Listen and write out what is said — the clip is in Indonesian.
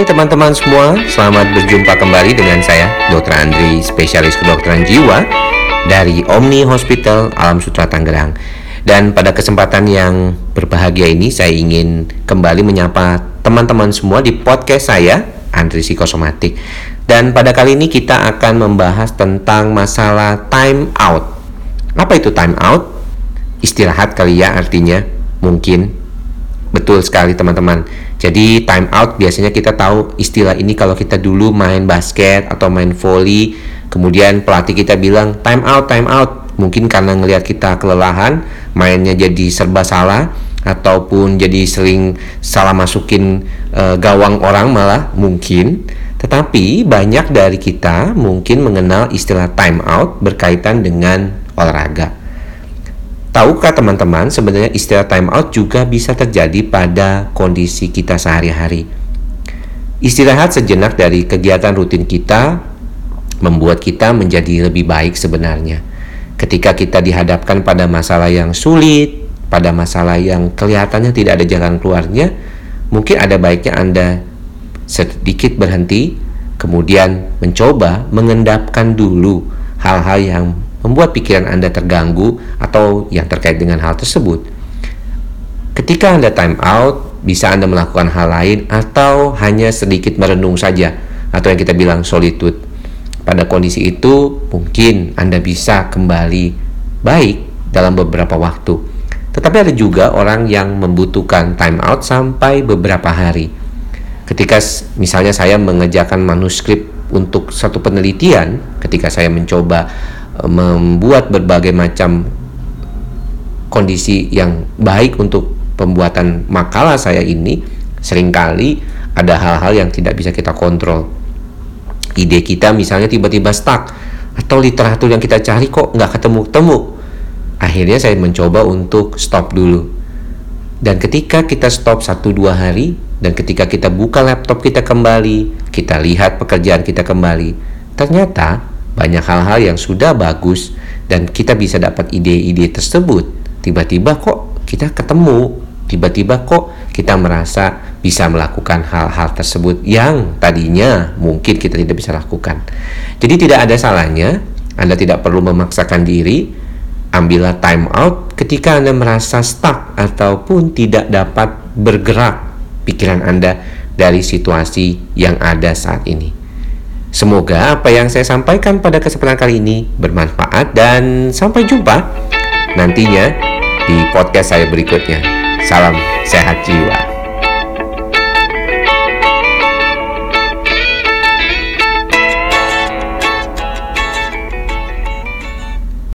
Hai teman-teman semua, selamat berjumpa kembali dengan saya, Dr. Andri, spesialis kedokteran jiwa dari Omni Hospital Alam Sutra Tangerang. Dan pada kesempatan yang berbahagia ini, saya ingin kembali menyapa teman-teman semua di podcast saya, Andri Psikosomatik. Dan pada kali ini kita akan membahas tentang masalah time out. Apa itu time out? Istirahat kali ya artinya, mungkin. Betul sekali teman-teman jadi time out biasanya kita tahu istilah ini kalau kita dulu main basket atau main volley, kemudian pelatih kita bilang time out, time out. Mungkin karena ngelihat kita kelelahan, mainnya jadi serba salah ataupun jadi sering salah masukin e, gawang orang malah mungkin. Tetapi banyak dari kita mungkin mengenal istilah time out berkaitan dengan olahraga. Tahukah teman-teman sebenarnya istilah time out juga bisa terjadi pada kondisi kita sehari-hari. Istirahat sejenak dari kegiatan rutin kita membuat kita menjadi lebih baik sebenarnya. Ketika kita dihadapkan pada masalah yang sulit, pada masalah yang kelihatannya tidak ada jalan keluarnya, mungkin ada baiknya Anda sedikit berhenti, kemudian mencoba mengendapkan dulu hal-hal yang membuat pikiran Anda terganggu atau yang terkait dengan hal tersebut. Ketika Anda time out, bisa Anda melakukan hal lain atau hanya sedikit merenung saja atau yang kita bilang solitude. Pada kondisi itu, mungkin Anda bisa kembali baik dalam beberapa waktu. Tetapi ada juga orang yang membutuhkan time out sampai beberapa hari. Ketika misalnya saya mengerjakan manuskrip untuk satu penelitian, ketika saya mencoba membuat berbagai macam kondisi yang baik untuk pembuatan makalah saya ini sering kali ada hal-hal yang tidak bisa kita kontrol. Ide kita misalnya tiba-tiba stuck atau literatur yang kita cari kok nggak ketemu-temu. Akhirnya saya mencoba untuk stop dulu. Dan ketika kita stop satu dua hari dan ketika kita buka laptop kita kembali kita lihat pekerjaan kita kembali ternyata banyak hal-hal yang sudah bagus dan kita bisa dapat ide-ide tersebut. Tiba-tiba kok kita ketemu. Tiba-tiba kok kita merasa bisa melakukan hal-hal tersebut yang tadinya mungkin kita tidak bisa lakukan. Jadi tidak ada salahnya Anda tidak perlu memaksakan diri. Ambillah time out ketika Anda merasa stuck ataupun tidak dapat bergerak pikiran Anda dari situasi yang ada saat ini Semoga apa yang saya sampaikan pada kesempatan kali ini bermanfaat dan sampai jumpa nantinya di podcast saya berikutnya. Salam sehat jiwa.